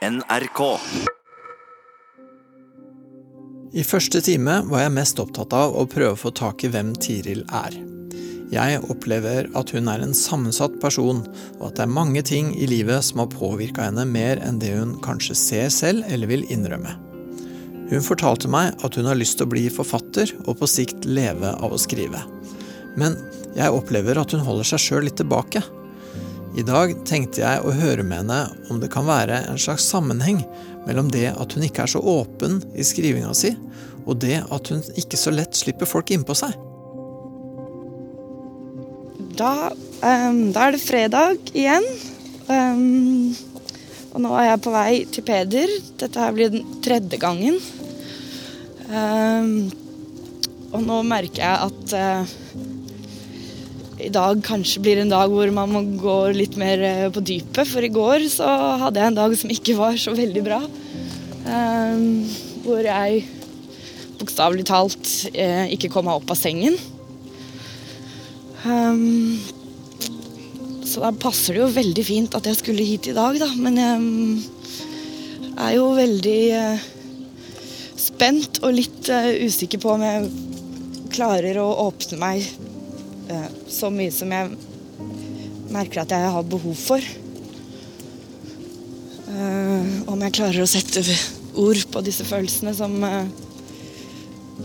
NRK. I første time var jeg mest opptatt av å prøve å få tak i hvem Tiril er. Jeg opplever at hun er en sammensatt person, og at det er mange ting i livet som har påvirka henne mer enn det hun kanskje ser selv eller vil innrømme. Hun fortalte meg at hun har lyst til å bli forfatter og på sikt leve av å skrive. Men jeg opplever at hun holder seg sjøl litt tilbake. I dag tenkte jeg å høre med henne om det kan være en slags sammenheng mellom det at hun ikke er så åpen i skrivinga si, og det at hun ikke så lett slipper folk innpå seg. Da, um, da er det fredag igjen. Um, og nå er jeg på vei til Peder. Dette her blir den tredje gangen. Um, og nå merker jeg at eh, i dag kanskje blir en dag hvor man må gå litt mer eh, på dypet. For i går så hadde jeg en dag som ikke var så veldig bra. Ehm, hvor jeg bokstavelig talt eh, ikke kom meg opp av sengen. Um, så da passer det jo veldig fint at jeg skulle hit i dag, da. Men jeg er jo veldig eh, spent og litt eh, usikker på om jeg klarer å åpne meg så mye som jeg merker at jeg har behov for. Eh, om jeg klarer å sette ord på disse følelsene som, eh,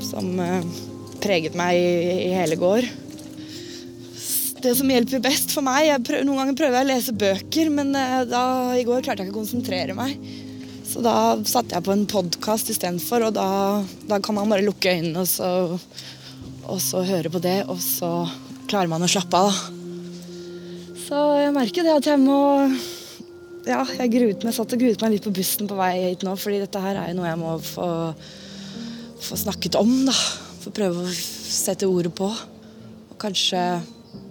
som eh, preget meg i hele går det som hjelper best for meg prøver, Noen ganger prøver jeg å lese bøker, men da, i går klarte jeg ikke å konsentrere meg. Så da satte jeg på en podkast istedenfor, og da, da, kan man bare lukke øynene og så, og så, høre på det, og så klarer man å slappe av. Så jeg merker det at jeg må Ja, jeg gruet meg, satt og gruet meg litt på bussen på vei hit nå, fordi dette her er jo noe jeg må få, få snakket om, da. Få prøve å sette ordet på. Og kanskje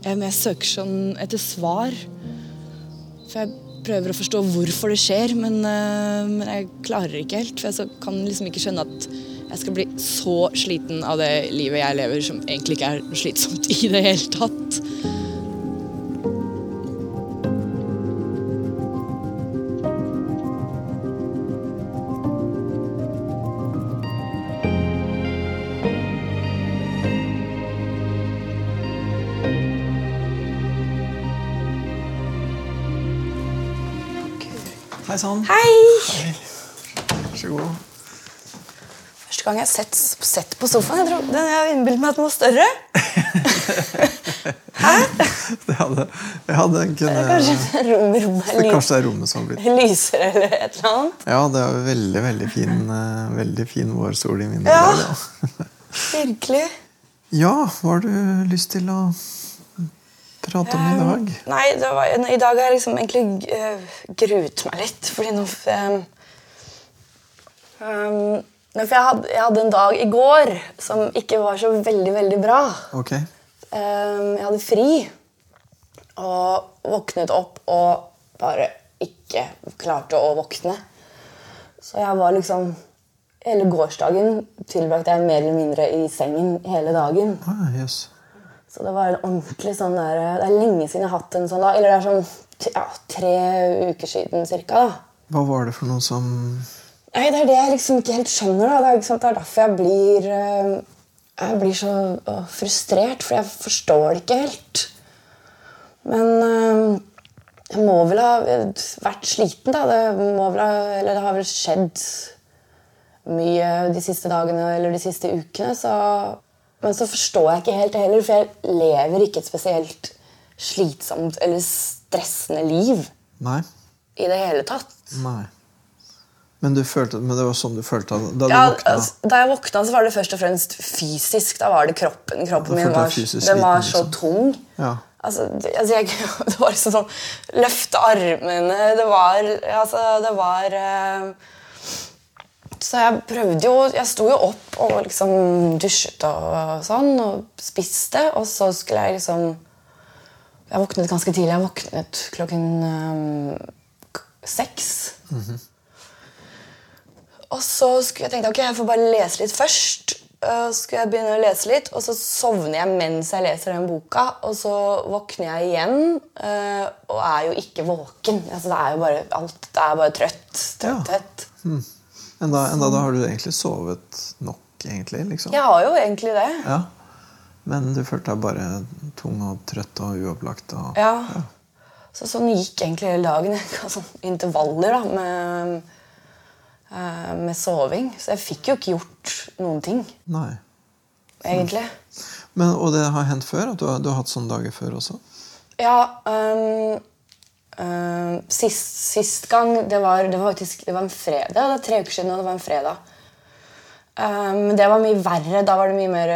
jeg søker sånn etter svar. For jeg prøver å forstå hvorfor det skjer, men, men jeg klarer ikke helt. For jeg kan liksom ikke skjønne at jeg skal bli så sliten av det livet jeg lever, som egentlig ikke er slitsomt i det hele tatt. Hei sann. Hei. Hei. Vær så god. Første gang jeg har sett, sett på sofaen. Jeg, tror, den, jeg innbilte meg at den var større. Hæ? Det hadde, jeg hadde kunne, Kanskje rom, rom er det, kanskje det er rommet som har blitt lysere eller et eller annet. Ja, det er veldig, veldig fin, eh, veldig fin vårsol i mine Ja. Ja. Virkelig. ja, hva har du lyst til å prate om i dag? Nei, det var, i dag har jeg liksom egentlig uh, gruet meg litt. Fordi nå um, um, For jeg hadde, jeg hadde en dag i går som ikke var så veldig, veldig bra. Ok. Um, jeg hadde fri og våknet opp og bare ikke klarte å våkne. Så jeg var liksom Hele gårsdagen tilbrakte jeg mer eller mindre i sengen hele dagen. Ah, yes. Så det var en ordentlig sånn der, Det er lenge siden jeg har hatt en sånn dag. Eller det er sånn ja, tre uker siden cirka. da. Hva var det for noe som Nei, Det er det jeg liksom ikke helt skjønner. da. Det er, det er derfor jeg blir eh, Jeg blir så frustrert, for jeg forstår det ikke helt. Men øh, jeg må vel ha vært sliten, da. Det ha, eller det har vel skjedd mye de siste dagene eller de siste ukene. Så, men så forstår jeg ikke helt det heller, for jeg lever ikke et spesielt slitsomt eller stressende liv Nei. i det hele tatt. Nei. Men, du følte, men det var sånn du følte da du Ja, våkna? altså, da jeg våkna, så var det først og fremst fysisk. Da var det kroppen. Kroppen min var, fysisk den var så liksom. tung. Ja. Altså, altså jeg, det var liksom sånn Løfte armene Det var Altså, det var uh, Så jeg prøvde jo Jeg sto jo opp og liksom dusjet og sånn og spiste, og så skulle jeg liksom Jeg våknet ganske tidlig. Jeg våknet klokken um, seks. Mm seks. Og så skulle jeg tenke ok, jeg får bare lese litt først. øh, skulle jeg begynne å lese litt, og så sovner jeg mens jeg leser den boka. Og så våkner jeg igjen øh, og er jo ikke våken. Altså, det er jo bare alt. Det er bare trøtt. trøtt, ja. mm. Enda, enda da har du egentlig sovet nok, egentlig? liksom? Jeg har jo egentlig det. Ja. Men du følte deg bare tung og trøtt og uopplagt? Og, ja. ja. Så sånn gikk egentlig hele dagen. Sånn intervaller da, med Eh, med soving. Så jeg fikk jo ikke gjort noen ting. Nei. Egentlig. Men, og det har hendt før? At du har, du har hatt sånne dager før også? Ja. Um, um, sist, sist, gang det var, det var, faktisk det var en fredag. Det var tre uker siden, og det var en fredag. Men um, det var mye verre. Da var det mye mer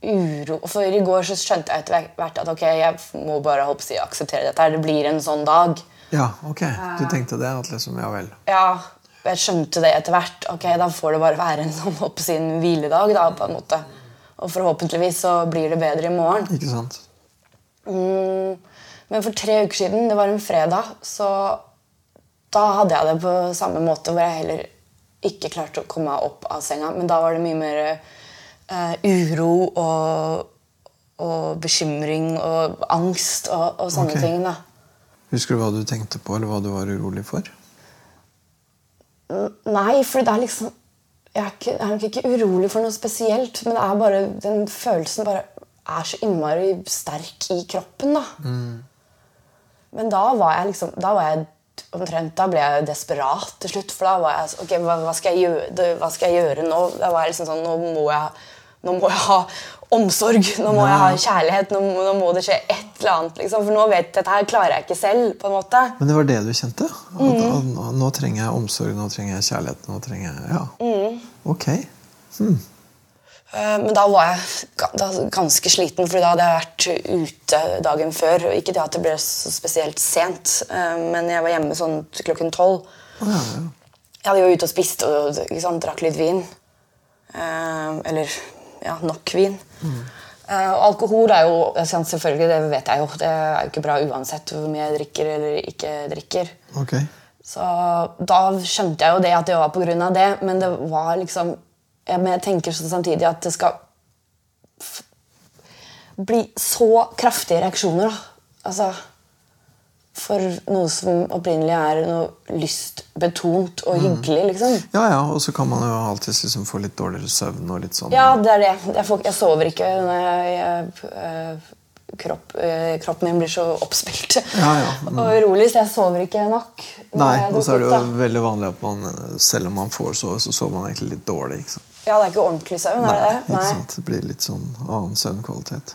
uro. For i går så skjønte jeg etter hvert at ok, jeg må bare si, akseptere dette. Det blir en sånn dag. Ja, ok. Du tenkte det? At liksom, ja vel. Ja, jeg skjønte det etter hvert. ok, Da får det bare være en sånn opp sin hviledag. da, på en måte. Og forhåpentligvis så blir det bedre i morgen. Ikke sant? Mm, men for tre uker siden, det var en fredag, så da hadde jeg det på samme måte, hvor jeg heller ikke klarte å komme meg opp av senga. Men da var det mye mer uh, uro og, og, bekymring og angst og, og sånne okay. ting. da. Husker du hva du tenkte på, eller hva du var urolig for? Nei, for det er liksom jeg er, ikke, jeg er, nok ikke urolig for noe spesielt, men det er bare, den følelsen bare er så innmari sterk i kroppen. da. Mm. Men da var jeg liksom da var jeg omtrent, da ble jeg desperat til slutt. For da var jeg ok, hva, hva, skal, jeg gjøre, hva skal jeg gjøre nå? Da var jeg liksom sånn, Nå må jeg, nå må jeg ha omsorg. Nå må jeg ha kjærlighet. Nå, nå, må det skje et eller annet. Liksom. For nå vet jeg dette her klarer jeg ikke selv. på en måte. Men det var det du kjente? At, mm. at, nå, nå, trenger jeg omsorg, nå trenger jeg kjærlighet. nå trenger jeg... Ja. Mm. Ok. Hmm. Men da var jeg ganske sliten, for da hadde jeg vært ute dagen før. Ikke det at det ble så spesielt sent, uh, men jeg var hjemme sånn klokken tolv. Ja, ja. Jeg hadde jo ute og spist og drakk litt vin. Uh, eller ja, nok vin. Mm. Uh, alkohol er jo selvfølgelig, det vet jeg jo, det er jo ikke bra uansett hvor mye jeg drikker eller ikke drikker. Okay. Så da skjønte jeg jo det at det var av det, men det var liksom Men jeg tenker samtidig at det skal bli så kraftige reaksjoner, da. Altså for noe som opprinnelig er noe lystbetont og mm. hyggelig. liksom. Ja, ja, Og så kan man jo alltid liksom få litt dårligere søvn. og litt sånn. Ja, det er det. Jeg, får, jeg sover ikke når jeg, jeg, øh, kropp, øh, kroppen min blir så oppspilt ja, ja. Mm. og urolig, så jeg sover ikke nok. Nei, og så er det jo da. veldig vanlig at man, selv om man får sove, så sover man egentlig litt dårlig. Ja, det er ikke ordentlig søvn? Nei, er det det? Nei. Det blir litt sånn annen søvnkvalitet.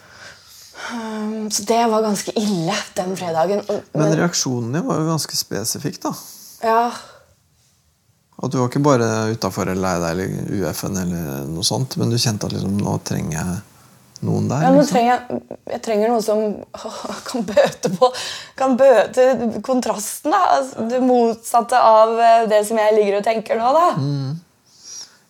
Um, så det var ganske ille den fredagen. Men, men reaksjonen din var jo ganske spesifikk, da. Ja. At du var ikke bare utafor eller lei deg eller UF-en, eller noe sånt, men du kjente at liksom, nå trenger jeg noen der? Ja, nå liksom. trenger jeg, jeg trenger noe som kan bøte på Kan bøte kontrasten. da, altså, Det motsatte av eh, det som jeg ligger og tenker nå. da. Mm.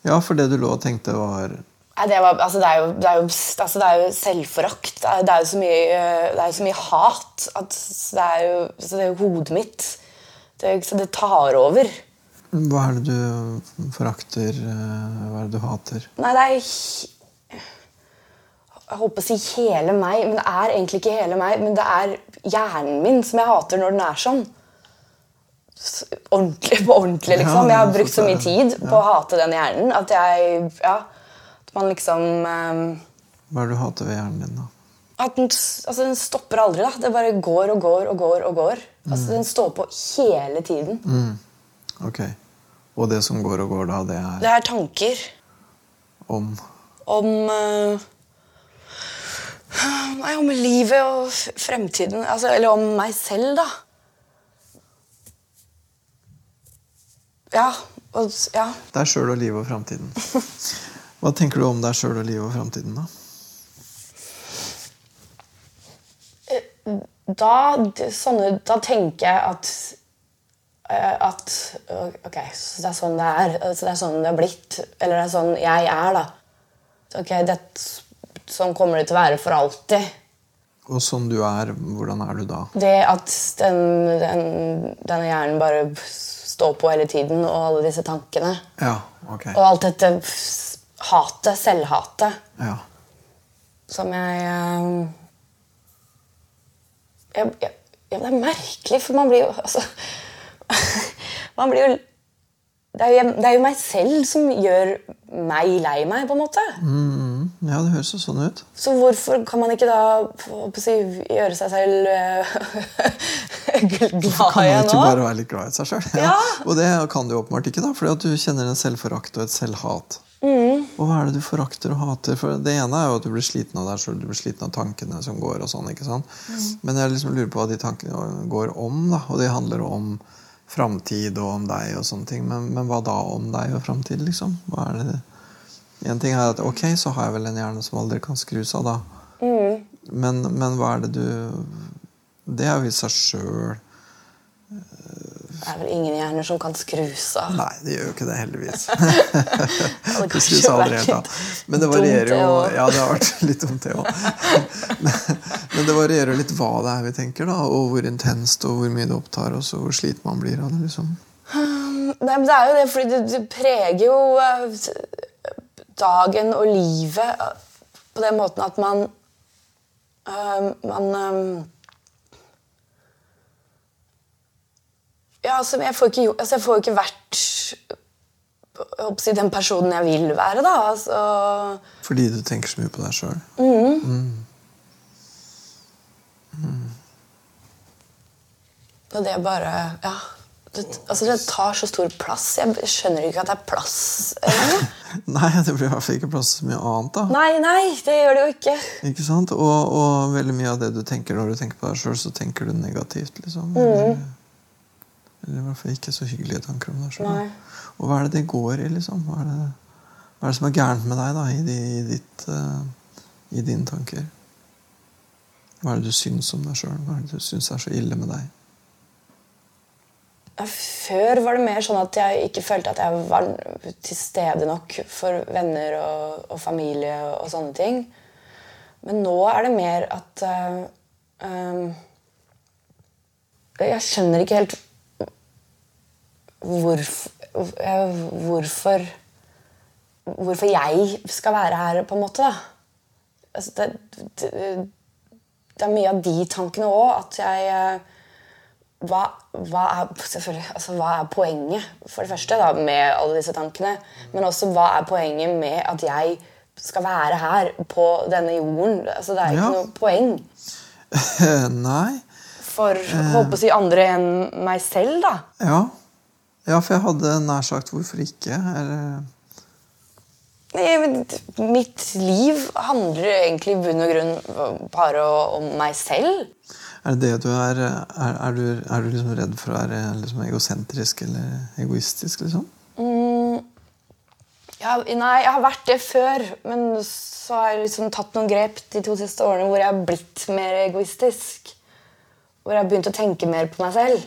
Ja, for det du lå og tenkte, var det, var, altså det, er jo, det, er jo, altså det, er jo, selvforakt. Det er, er, jo så mye, det er jo så mye hat. At det er jo, så det er jo hodet mitt. så det tar over. Hva er det du forakter? Eh, hva er det du hater? Nei, det er Jeg holdt på å si hele meg, men det er egentlig ikke hele meg. Men det er hjernen min som jeg hater når den er sånn. Ordentlig på ordentlig, liksom. Jeg har brukt så mye tid på å hate den hjernen at jeg ja, man liksom um, Hva er det du hater ved hjernen din, da? At den, altså, den stopper aldri. da. Det bare går og går og går. og går. Mm. Altså, Den står på hele tiden. Mm. Ok. Og det som går og går, da, det er Det er tanker. Om Om uh, Nei, om livet og fremtiden. Altså, eller om meg selv, da. Ja. Og, ja. Det er sjøl og livet og framtiden. Hva tenker du om deg sjøl og livet og framtiden, da? Da, sånne, da tenker jeg at eh, at Ok, så det er sånn det er. Så det er sånn det er blitt. Eller det er sånn jeg er, da. Ok, det, Sånn kommer det til å være for alltid. Og sånn du er, hvordan er du da? Det at den, den, denne hjernen bare står på hele tiden, og alle disse tankene. Ja, ok. Og alt dette hatet, selvhatet, Ja. som jeg eh, jeg, jeg, ja, Det er merkelig, for man blir jo altså, Man blir jo det er, jo det er jo meg selv som gjør meg lei meg, på en måte. Mm, ja, det høres jo sånn ut. Så hvorfor kan man ikke da på, på si, gjøre seg selv glad igjen nå? Kan man ikke bare være litt glad i seg sjøl? Ja. Og det kan du åpenbart ikke, da, fordi at du kjenner en selvforakt og et selvhat. Mm. Og hva er det du forakter og hater? For Det ene er jo at du blir sliten av deg sjøl, du blir sliten av tankene som går. og sånn, ikke sant? Mm. Men jeg liksom lurer på hva de tankene går om, da. Og de handler om framtid og om deg og sånne ting. Men, men hva da om deg og framtid, liksom? Hva er det? En ting er at ok, så har jeg vel en hjerne som aldri kan skrus av, da. Mm. Men, men hva er det du Det er jo i seg sjøl Det er vel ingen hjerner som kan skrus av. Nei, det gjør jo ikke det, heldigvis. det skrus aldri helt av. Men det varierer jo. Ja, det har vært litt dumt, det òg. Men det varierer jo litt hva det er vi tenker, da, og hvor intenst og hvor mye det opptar oss, og hvor sliten man blir av det. liksom. Nei, men det er jo det, fordi det, det preger jo eh, dagen og livet eh, på den måten at man øh, Man øh, Ja, altså, jeg får ikke, altså, jeg får ikke vært jeg håper å si, den personen jeg vil være, da. Altså, Fordi du tenker så mye på deg sjøl. og det er bare Ja. Det, altså, det tar så stor plass. Jeg skjønner ikke at det er plass. Nei, det blir i hvert fall ikke plass til mye annet. da. Nei, nei, det gjør det jo ikke. Ikke sant? Og, og veldig mye av det du tenker når du tenker på deg sjøl, så tenker du negativt. liksom. Eller, eller i hvert fall ikke så hyggelige tanker om deg sjøl. Og hva er det det går i, liksom? Hva er det, hva er det som er gærent med deg da, i, de, i, ditt, uh, i dine tanker? Hva er det du syns om deg sjøl? Hva er det du syns er så ille med deg? Før var det mer sånn at jeg ikke følte at jeg var til stede nok for venner og, og familie og, sånne ting. Men nå er det mer at uh, eh, Jeg skjønner ikke helt hvorfor, eh, hvorfor Hvorfor jeg skal være her, på en måte. Altså, det, det, det er mye av de tankene òg. At jeg hva, hva, er, altså, hva er poenget, for det første, da, med alle disse tankene? Men også hva er poenget med at jeg skal være her på denne jorden? Altså, det er ikke Ja. noe poeng Nei. for håper å si andre enn meg selv, da. Ja. ja, for jeg hadde nær sagt hvorfor ikke. Eller Mitt liv handler egentlig i bunn og grunn bare om meg selv. Er det det du er Er, er, du, er du liksom redd for å være liksom egosentrisk eller egoistisk, liksom? Ja, nei, jeg har vært det før, men så har jeg liksom tatt noen grep de to siste årene hvor jeg har blitt mer egoistisk. Hvor jeg har begynt å tenke mer på meg selv.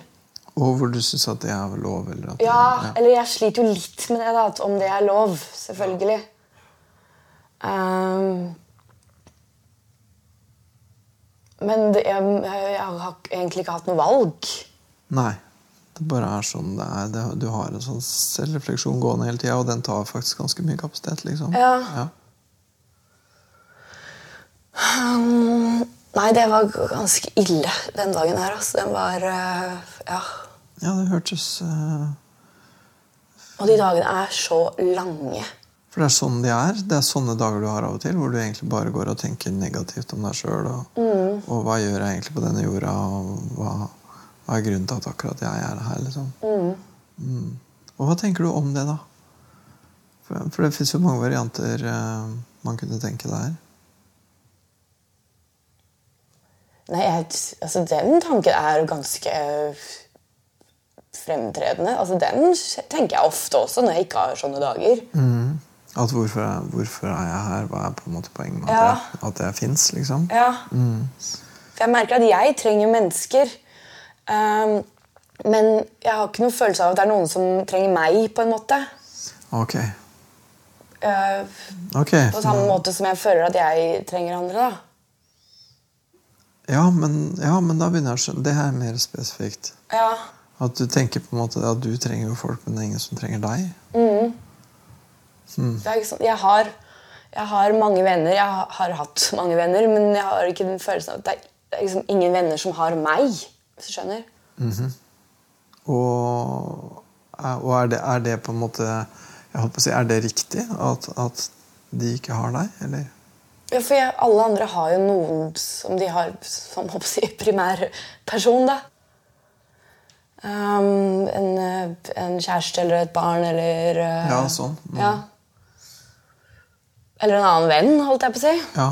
Og hvor du syns at det er lov? Eller Ja, det, eller jeg sliter jo litt med det, da, om det er lov. Selvfølgelig. Ehm, men det, jeg, jeg har egentlig ikke hatt noe valg. Nei. Det bare er sånn det er. Det, du har en sånn selvrefleksjon gående hele tida, og den tar faktisk ganske mye kapasitet. liksom. Ja. Um, nei, det var ganske ille den dagen her. Altså. Den var eh, Ja. Ja, det hørtes uh... Og de dagene er så lange. For det er sånn de er. Det er sånne dager du har av og til, hvor du egentlig bare går og tenker negativt om deg sjøl. Og, og hva gjør jeg egentlig på denne jorda, og hva, hva er grunnen til at akkurat jeg er her? liksom. Mm. Og hva tenker du om det, da? For, for det fins jo mange varianter uh, man kunne tenke der. Nei, jeg, altså Den tanken er ganske fremtredende. Altså Den tenker jeg ofte også når jeg ikke har sånne dager. At hvorfor, hvorfor er jeg her? Hva er på en måte poenget med at Ja. jeg, at jeg fins? Liksom? Ja. Mm. jeg merker at jeg trenger mennesker. Um, men jeg har ikke noen følelse av at det er noen som trenger meg, på en måte. Ok. Uh, okay. på samme måte som jeg føler at jeg trenger andre. da. Ja men, ja, men da begynner jeg å skjønne. Det her er mer spesifikt. Ja. At du tenker på en måte at du trenger jo folk, men det er ingen som trenger deg. Det er ikke sånn, jeg, har, jeg har mange venner, jeg har, har hatt mange venner, men jeg har ikke den følelsen av at det er, det er liksom ingen venner som har meg. Hvis du skjønner? Og, og er, det, er det på en måte jeg holdt på å si, Er det riktig at, at de ikke har deg, eller? Ja, for jeg, alle andre har jo noen som de har som håper jeg, si, primærperson, da. Um, en, eh, en kjæreste eller et barn eller uh, Ja, sånn. Mm. Ja. Eller en annen venn, holdt jeg på å si. Ja.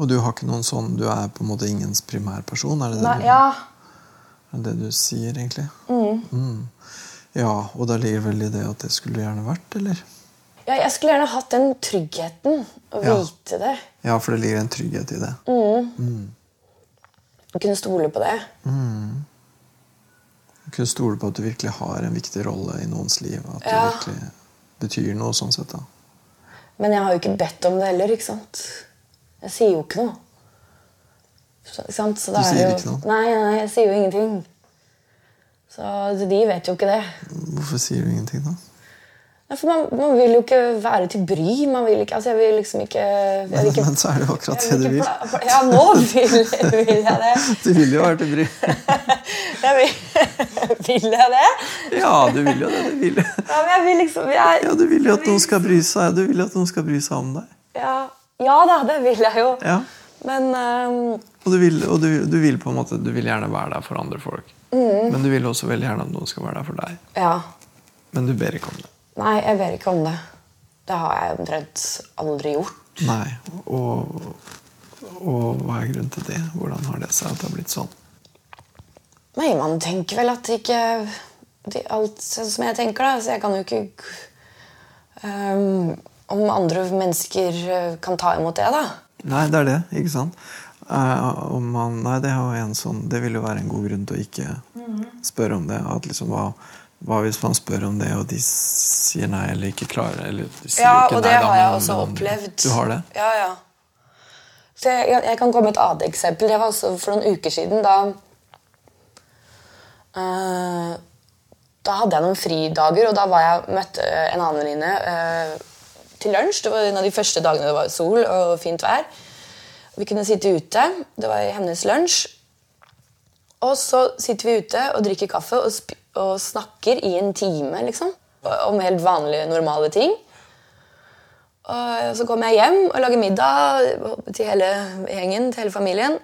Og du har ikke noen sånn Du er på en måte ingens primærperson? Er det det, Nei, du, ja. er det du sier, egentlig? Mm. Ja, og da ligger vel i det at det skulle du gjerne vært, eller? ja, jeg skulle gjerne hatt den tryggheten. Å Ja. vite det. Ja, for det ligger en trygghet i det. Å kunne stole på det. Å Kunne stole på at du virkelig har en viktig rolle i noens liv. At Ja. du virkelig betyr noe sånn sett. da. Men jeg har jo ikke bedt om det heller, ikke sant? Jeg sier jo ikke noe. Så, ikke sant? Så Du er sier jo... ikke noe? Nei, nei, jeg sier jo ingenting. Så de vet jo ikke det. Hvorfor sier du ingenting, da? Ja, for man, man vil jo ikke være til bry. Man vil ikke, altså jeg vil liksom ikke, vil ikke Men så er det jo akkurat det du vil. Ja, nå vil, vil jeg det. Du vil jo være til bry. Jeg vil, vil jeg det? Ja, du vil jo det. Du vil, Ja, men jeg vil liksom jeg, ja, du vil jo at noen skal bry seg Du vil jo at noen skal bry seg om deg. ja, ja da, det vil jeg jo. Ja. Men um, Og, du vil, og du, du vil på en måte Du vil gjerne være der for andre folk. Mm. Men du vil også veldig gjerne at noen skal være der for deg. ja. Men du ber ikke om det. Nei, jeg ber ikke om det. Det har jeg omtrent aldri gjort. Nei. Og, og hva er grunnen til det? Hvordan har det seg at det har blitt sånn? Nei, man tenker vel at ikke de, Alt sånn som jeg tenker, da. Så jeg kan jo ikke um, Om andre mennesker eh, kan ta imot det, da. Nei, det er det. Ikke sant? Uh, om man, nei, det, er jo en sånn, det vil jo være en god grunn til å ikke spørre om det. At liksom, hva, hva hvis man spør om det, og de sier nei eller ikke klarer eller Ja, ikke og det nei, har jeg også opplevd. Du har det? Ja, ja. Så jeg, jeg, kan komme med et annet eksempel. Det var også for noen uker siden. Da, uh, da hadde jeg noen fridager, og da var jeg, møtte en annen venninne uh, til lunsj. Det var en av de første dagene det var sol og fint vær. Vi kunne sitte ute. Det var i hennes lunsj. Og så sitter vi ute og drikker kaffe og, sp og snakker i en time, liksom. Om helt vanlige, normale ting. Og så kommer jeg hjem og lager middag til hele gjengen, til hele familien.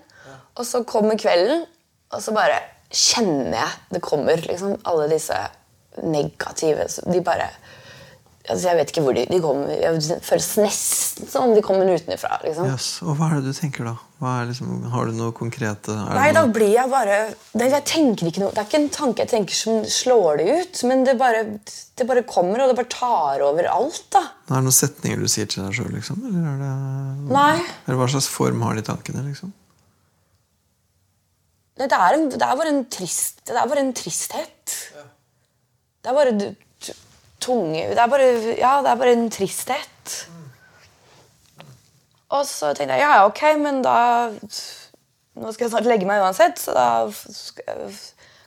Og så kommer kvelden, og så bare kjenner jeg det kommer liksom alle disse negative De bare altså Jeg vet ikke hvor de, de kommer. Det føles nesten som om de kommer utenfra. Liksom. Yes. Og hva er det du tenker da? Hva er liksom, har du noe konkrete er det Nei, da blir jeg bare det, jeg tenker ikke noe, Det er ikke en tanke jeg tenker som slår det ut, men det bare, det bare kommer, og det bare tar over alt. da. Er det noen setninger du sier til deg sjøl, liksom? Eller, er det, Nei. eller hva slags form har de tankene? liksom? Nei, det er, en, det er bare en trist Det er bare en tristhet. Det er bare du, t- tunge Det er bare Ja, det er bare en tristhet. Og så tenkte jeg ja, ja, ok, men da Nå skal jeg snart legge meg uansett, så da skal jeg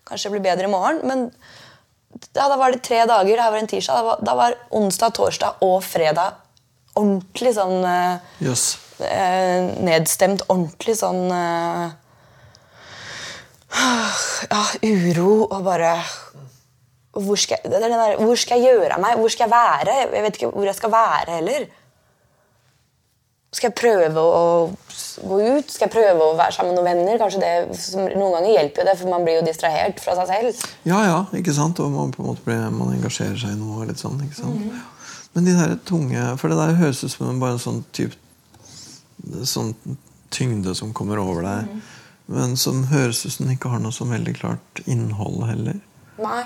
kanskje bli blir bedre i morgen. Men ja, da var det tre dager. Det her var en tirsdag. Da var, da var onsdag, torsdag og fredag ordentlig sånn eh, Jøss. eh, nedstemt. Ordentlig sånn eh, Ja, uro og bare hvor skal, er der, hvor skal jeg gjøre av meg? Hvor skal jeg være? Jeg vet ikke hvor jeg skal være heller. Skal jeg prøve å gå ut? Skal jeg prøve å være sammen med noen venner? Kanskje det, Noen ganger hjelper jo det, for man blir jo distrahert fra seg selv. Ja, ja, ikke sant? Og man på en måte blir, man engasjerer seg i noe. litt sånn, ikke sant? Mm. Men de der tunge For det der høres ut som bare en sånn type Sånn tyngde som kommer over deg. Mhm. Men som høres ut som den ikke har noe sånn veldig klart innhold heller. Nei.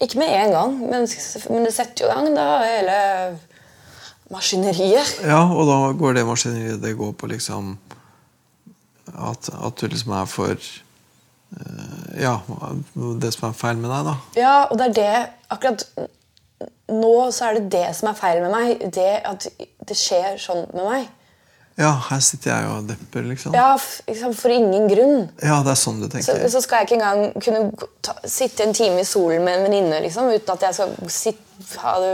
Ikke med en gang, men, men det setter jo i gang da hele maskineriet. Ja, og da går det maskineriet Det går på liksom At, at du liksom er for eh, Ja, det som er feil med deg, da. Ja, og det er det Akkurat nå så er det det som er feil med meg. Det at det skjer sånn med meg. Ja, her sitter jeg og depper, liksom. Ja, liksom, For ingen grunn. Ja, det er sånn du tenker. så skal jeg ikke engang kunne ta, sitte en time i solen med en venninne liksom, uten at jeg skal sitte, ha det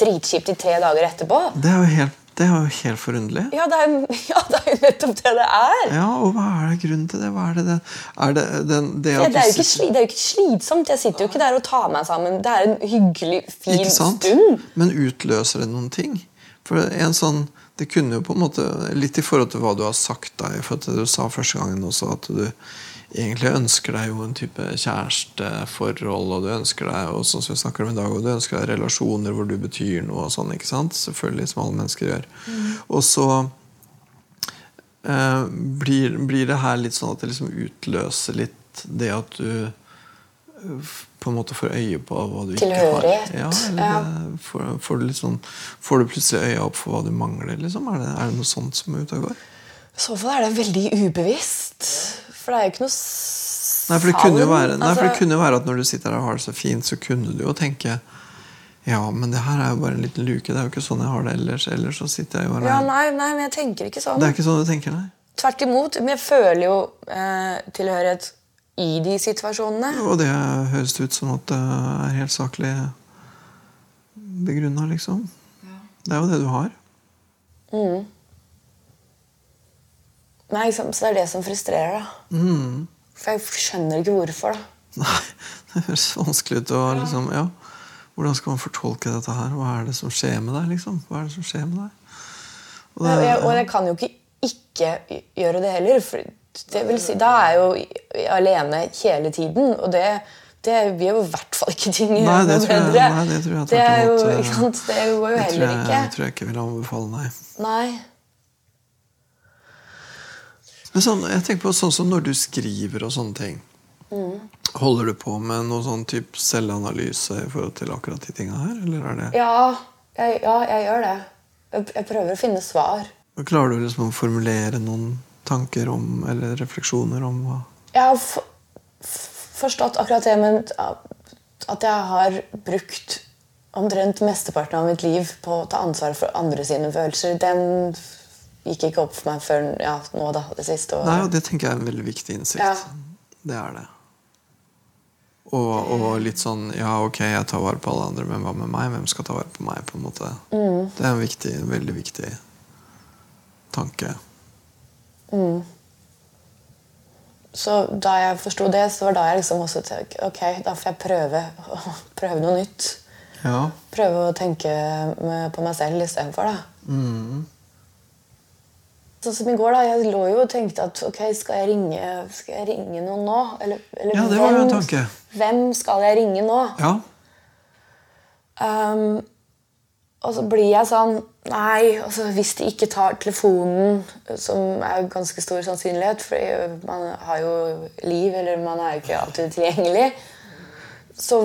dritkjipt i tre dager etterpå. Det er jo helt, det er jo helt forunderlig. Ja, det er, ja, det er jo nettopp det det er. Ja, og hva er det grunnen til det? Er det, det? Er det, den, det Ja, det, er jo ikke, sli- det er ikke slitsomt. Jeg sitter jo ikke der og tar meg sammen. Det er en hyggelig, fin stund. Men utløser det noen ting? For en sånn, Det kunne jo på en måte Litt i forhold til hva du har sagt da, For at du sa første gangen også, at du egentlig ønsker deg jo en type kjæresteforhold, og du ønsker deg og sånn som vi snakker om i dag, og du ønsker deg relasjoner hvor du betyr noe og sånn, ikke sant? Selvfølgelig, som alle mennesker gjør. Og så eh, blir, blir det her litt sånn at det liksom utløser litt det at du på en måte får øye på hva du ikke har. Ja, eller Ja. Får, får, du sånn, får du plutselig øya opp for hva du mangler? Liksom? Er, det, er det noe sånt som er ute og går? I så fall er det veldig ubevisst. For det er jo ikke noe Nei, for det kunne jo være, nei, for det Altså, kunne jo være at når du sitter der og har det så fint, så kunne du jo tenke ja, men det her er jo bare en liten luke. Det er jo ikke sånn jeg har det ellers. Ellers så sitter jeg jo ja, nei, nei, men jeg tenker ikke sånn. Det er ikke sånn du tenker, nei. Tvert imot. Men jeg føler jo eh, tilhørighet i de situasjonene. Og det høres ut som at det er helt saklig begrunna, liksom. Det er jo det du har. Nei, ikke sant? Så det er det som frustrerer, da. Mm. For jeg skjønner ikke hvorfor. da. Nei, det høres vanskelig ut å liksom Ja. Hvordan skal man fortolke dette her? Hva er det som skjer med deg? liksom? Hva er det som skjer med deg? Og det, Og jeg, og jeg kan jo ikke ikke gjøre det heller. For det vil si, da er jeg jo alene hele tiden. Og det, det gjør jo i hvert fall ikke ting Nei, det jeg- bedre. nei, det tror jeg det er jo, ikke sant? Det går jo det heller jeg, ikke. tror jeg ikke vil anbefale, nei. Nei. Men sånn, jeg tenker på sånn som når du skriver og sånne ting. Mm. Holder du på med noe sånn type selvanalyse i forhold til akkurat de tinga her? Eller er det Ja, jeg, ja, jeg gjør det. Jeg, jeg prøver å finne svar. Klarer du liksom å formulere noen tanker om, eller refleksjoner om hva Jeg har forstått akkurat det men at jeg har brukt omtrent mesteparten av mitt liv på å ta ansvar for andre sine følelser. Den gikk ikke opp for meg før ja, nå, da, det siste året. Nei, og det tenker jeg er en veldig viktig innsikt. Ja. Det er det. Og, og litt sånn Ja, ok, jeg tar vare på alle andre, men hva med meg? Hvem skal ta vare på meg? på en måte? Mm. Det er en viktig, veldig viktig tanke. Så da jeg forsto det, så var da jeg liksom også tenkte ok, da får jeg prøve, prøve noe nytt. Ja. Prøve å tenke på meg selv istedenfor. da. Mm. Sånn som i går, da. Jeg lå jo og tenkte at ok, skal jeg ringe, skal jeg ringe noen nå? Eller, eller Ja, det var jo en tanke. Hvem skal jeg ringe nå? ja. Um, og så blir jeg sånn Nei, altså, hvis de ikke tar telefonen, som er ganske stor sannsynlighet, for man har jo liv, eller man er jo ikke alltid tilgjengelig, så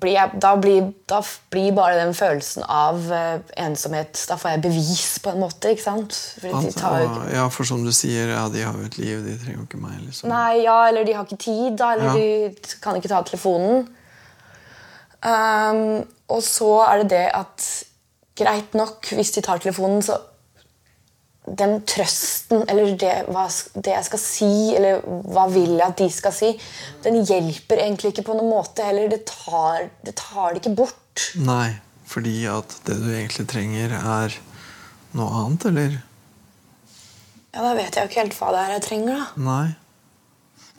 blir jeg, da, blir, da blir bare den følelsen av eh, ensomhet Da får jeg bevis, på en måte. ikke sant? At, ikke ja, for som du sier, ja, de har jo et liv, de trenger jo ikke meg. liksom. Nei, ja, eller de har ikke tid, da, eller Ja. de kan ikke ta telefonen. Um, og så er det det at greit nok, hvis de tar telefonen, så den trøsten, eller det, hva, det jeg skal si, eller hva vil jeg at de skal si, den hjelper egentlig ikke på noen måte heller. Det tar det, tar det ikke bort. Nei, fordi at det du egentlig trenger, er noe annet, eller? Ja, Da vet jeg jo ikke helt hva det er jeg trenger, da. Nei.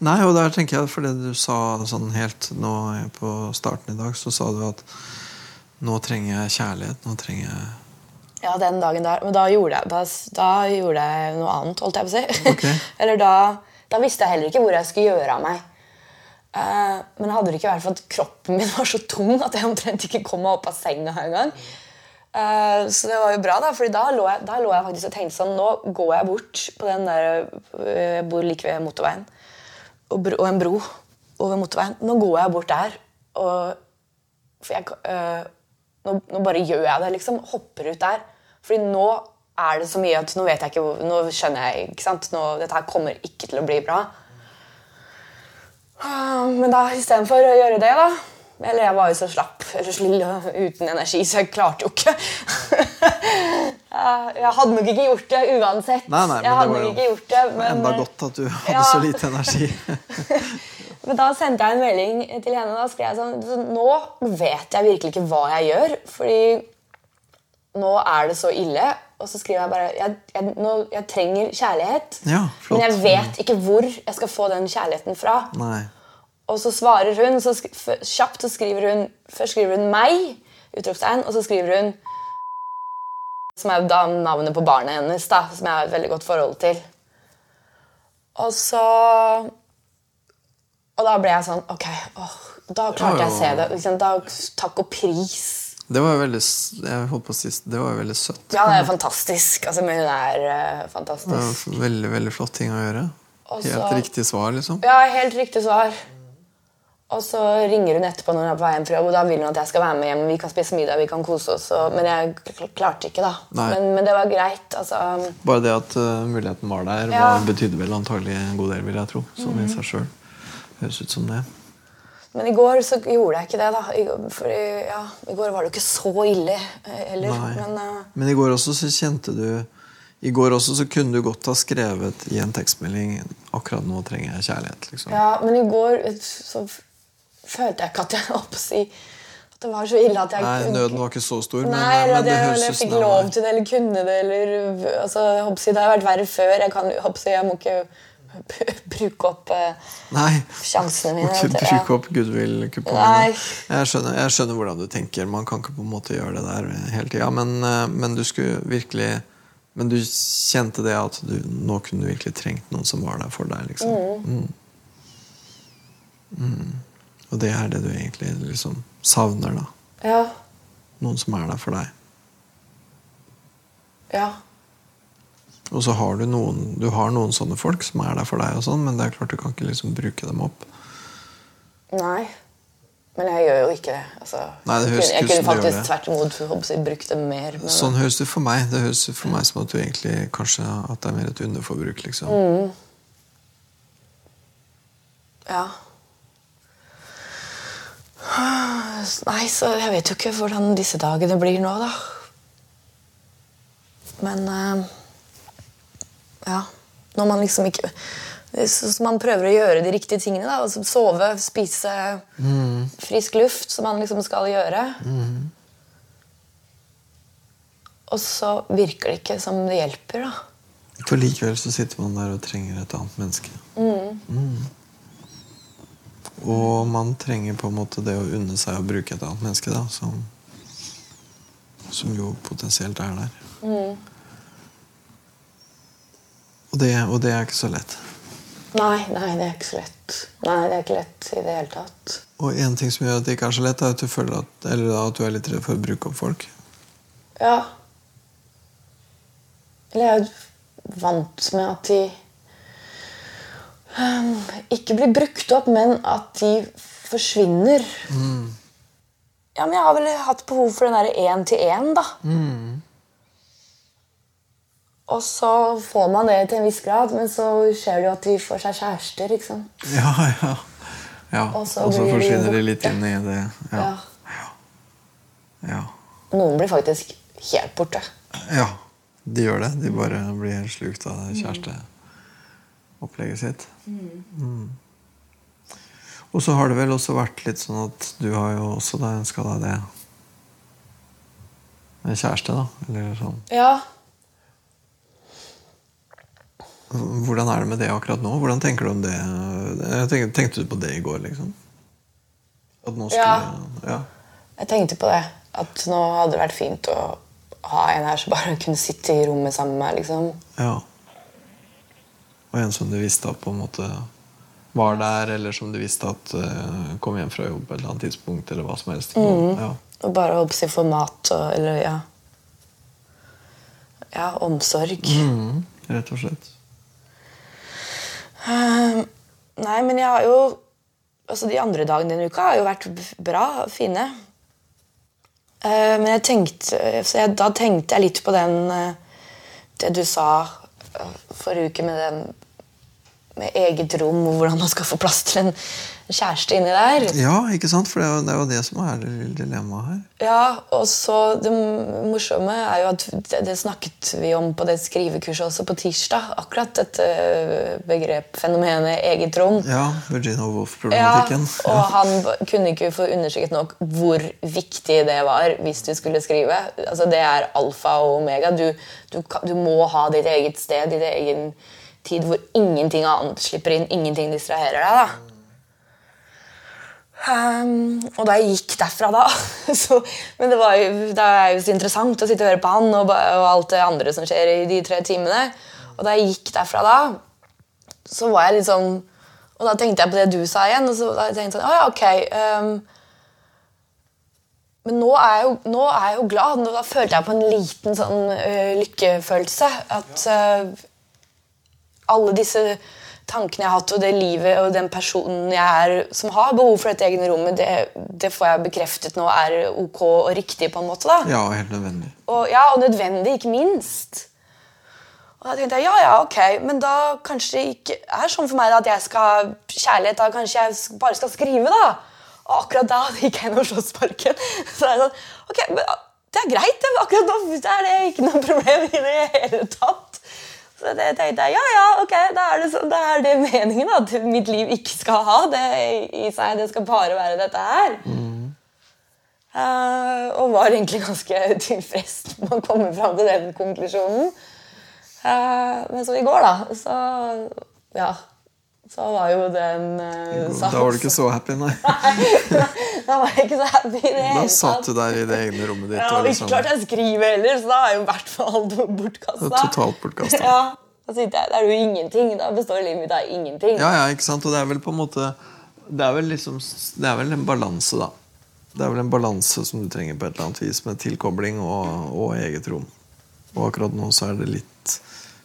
Nei, og der tenker jeg, for det du sa sånn helt nå på starten i dag, så sa du at nå trenger jeg kjærlighet, nå trenger jeg Ja, den dagen der. Men da gjorde jeg, da, da gjorde jeg noe annet, holdt jeg på å si. Ok. Eller da, da visste jeg heller ikke hvor jeg skulle gjøre av meg. Uh, men hadde det ikke vært for at kroppen min var så tung at jeg omtrent ikke kom meg opp av senga engang. Uh, så det var jo bra, da, for da da lå jeg faktisk og tenkte sånn Nå går jeg bort på den der Jeg bor like ved motorveien. Og, bro, og en bro over motorveien. Nå går jeg bort der. Og, for jeg, øh, nå, nå bare gjør jeg det, liksom. Hopper ut der. Fordi nå er det så mye at nå vet jeg ikke Nå skjønner jeg ikke sant? Nå, Dette her kommer ikke til å bli bra. Ah, Men da istedenfor å gjøre det, da Eller jeg var jo så slapp eller slill og uten energi, så jeg klarte jo ikke Jeg hadde nok ikke gjort det uansett. Nei, nei, men jeg det var jo ikke gjort det, men, Enda godt at du hadde ja. så lite energi. Men da sendte jeg en melding til henne. Da skrev jeg sånn Nå vet jeg virkelig ikke hva jeg gjør. Fordi nå er det så ille. Og så skriver jeg bare jeg, jeg, nå, jeg trenger kjærlighet. Ja, flott. men jeg vet ikke hvor jeg skal få den kjærligheten fra. Nei. Og så svarer hun så kjapt så skriver hun Først skriver hun 'meg', utropstegn, og så skriver hun Som er da navnet på barnet hennes, da, som jeg har et veldig godt forhold til. Og så Og da ble jeg sånn Ok, åh, da klarte jeg å se det. Liksom, da, takk og pris. Det var jo veldig Jeg holdt på å si Det var jo veldig søtt. Ja, det er fantastisk. Altså, men hun er fantastisk. Det fantastisk. var veldig, veldig flott ting å gjøre. Også, Helt riktig svar, liksom. Ja, helt riktig svar. Og så ringer hun etterpå når hun er på vei hjem fra jobb, og da vil hun at jeg skal være med hjem. Vi kan spise middag, vi kan kose oss. Og, men jeg klarte ikke, da. Men, men det var greit. altså. Bare det at uh, muligheten var der, Ja. var, betydde vel antagelig en god del, vil jeg tro. Sånn Mhm. i seg sjøl. Høres ut som det. Men i går så gjorde jeg ikke det, da. I, for ja, I går var det jo ikke så ille eh, heller. Men uh, Men i går også så kjente du I går også så kunne du godt ha skrevet i en tekstmelding 'Akkurat nå trenger jeg kjærlighet'. liksom. ja, men i går eh, så følte jeg ikke at jeg holdt på å si at det var så ille at jeg Nei, Nøden var ikke så stor, men, Nei, men at det jeg, høres jeg ut som fikk lov til det, eller kunne det, eller altså, jeg håper å si, Det har vært verre før. Jeg, kan, jeg, håper å si, jeg må ikke bruke opp eh, Nei, sjansene må mine. ikke vet ja. bruke opp goodwill-kupongene. Jeg, jeg skjønner hvordan du tenker. Man kan ikke på en måte gjøre det der hele tida. Men, eh, men du skulle virkelig Men du kjente det at du, nå kunne du virkelig trengt noen som var der for deg. liksom. Mm. Mm. Og det er det du egentlig liksom savner. da. Ja. Noen som er der for deg. ja. Og så har du noen Du har noen sånne folk som er der for deg, og sånn, men det er klart du kan ikke liksom bruke dem opp. Nei. Men jeg gjør jo ikke det. Altså, Nei, det høres jeg kunne, faktisk tvert imot brukt det mer. Men, Sånn høres det for meg. Det høres for meg som at du egentlig kanskje at det er mer et underforbruk. liksom. Mm. Ja. Nei, så jeg vet jo ikke hvordan disse dagene blir nå, da. Men eh, Ja. Når man liksom ikke så man prøver å gjøre de riktige tingene. da, altså Sove, spise, frisk luft, som man liksom skal gjøre. Og så virker det ikke som det hjelper, da. For likevel så sitter man der og trenger et annet menneske. Mm. Og man trenger på en måte det å unne seg å bruke et annet menneske, da, som, som jo potensielt er der. Og, det, og det er ikke så lett. Nei, nei, det er ikke så lett. Nei, det er ikke lett i det hele tatt. Og en ting som gjør at det ikke er så lett, er at du føler at, at du er litt redd for å bruke opp folk. Ja. Eller jeg er jo vant med at de um, ikke blir brukt opp, men at de forsvinner. Ja, men jeg har vel hatt behov for den derre én-til-én, da. Og så får man det til en viss grad, men så skjer det jo at de får seg kjærester. sant? Ja, ja. ja. Og så forsvinner de litt inn i det. Ja. Ja. Ja. Noen blir faktisk helt borte. ja. De gjør det. De bare blir helt slukt av kjæresteopplegget sitt. Mm. Og så har det vel også vært litt sånn at du har jo også ønska deg det En kjæreste, da. Eller sånn. Ja. Hvordan er det med det akkurat nå? Hvordan tenker du om det? Jeg tenkte, tenkte du på det i går, liksom? Skulle Ja. ja. Jeg tenkte på det. At nå hadde det vært fint å ha en her som bare kunne sitte i rommet sammen med meg. liksom. Ja. Og en som du visste at på en måte var der, eller som du visste at uh, kom hjem fra jobb på et eller annet tidspunkt, eller hva som helst. Ja. Og bare holdt på å si få mat og Eller ja. Ja, omsorg. Mm, rett og slett. Eh, nei, men jeg har jo Altså, de andre dagene denne uka har jo vært bra bra. Fine. Uh, men jeg tenkte Så jeg, da tenkte jeg litt på den uh, Det du sa eh, forrige uke med den med eget rom, og hvordan man skal få plass til en kjæreste inni der. Ja, ikke sant? For det er jo det, er jo det som er dilemmaet her. Ja, og så Det morsomme er jo at det, det, snakket vi om på det skrivekurset også på tirsdag. Akkurat dette begrep, fenomenet eget rom. Ja, Virginia Woolf-problematikken. Ja, og han kunne ikke få understreket nok hvor viktig det var hvis du skulle skrive. Altså Det er alfa og omega. Du, du, du må ha ditt eget sted, ditt egen tid hvor ingenting annet slipper inn, ingenting distraherer deg. da. Um, og da jeg gikk derfra da så, Men det, jo, det, er jo så interessant å sitte og høre på han og, og, alt det andre som skjer i de tre timene. Og da jeg gikk derfra da, så var jeg litt sånn Og da tenkte jeg på det du sa igjen. Og så da tenkte jeg sånn, oh, ja, ok um, Men nå er, jeg jo, nå er jeg jo glad. Nå, da følte jeg på en liten sånn uh, lykkefølelse. At uh, alle disse tankene jeg har hatt, og det livet og den personen jeg er som har behov for dette egne rommet, det, det, får jeg bekreftet nå er ok og riktig. på en måte da. Ja, helt nødvendig. Og, ja, og nødvendig, ikke minst. Og da tenkte jeg ja, ja, ok, men da kanskje det ikke er sånn for meg da, at jeg skal kjærlighet, da kanskje jeg bare skal skrive. da. Og akkurat da gikk jeg inn og slåssparken. Så er det sånn, ok, men det er greit. Det, akkurat nå er det ikke noe problem i det hele tatt. Så det tenkte jeg ja, ja, ok, da er det, så, da er det meningen at mitt liv ikke skal ha det i seg. Det skal bare være dette her. Mm. Uh, og var egentlig ganske tilfreds med å komme fram til den konklusjonen. Uh, men så i går, da, så ja, så var jo den uh. Da var du ikke så happy, nei? da var jeg ikke så happy i det Da satt du der i det egne rommet ditt. Ja, og liksom... Ikke klart jeg skriver heller, så da er jo i hvert fall alt bortkasta. Totalt bortkasta. Ja, da sitter jeg, det er jo ingenting. Da består livet mitt av ingenting. Ja, ja, ikke sant? Og det er vel på en måte Det er vel liksom Det er vel en balanse, da. Det er vel en balanse som du trenger på et eller annet vis, med tilkobling og, og eget rom. Og akkurat nå så er det litt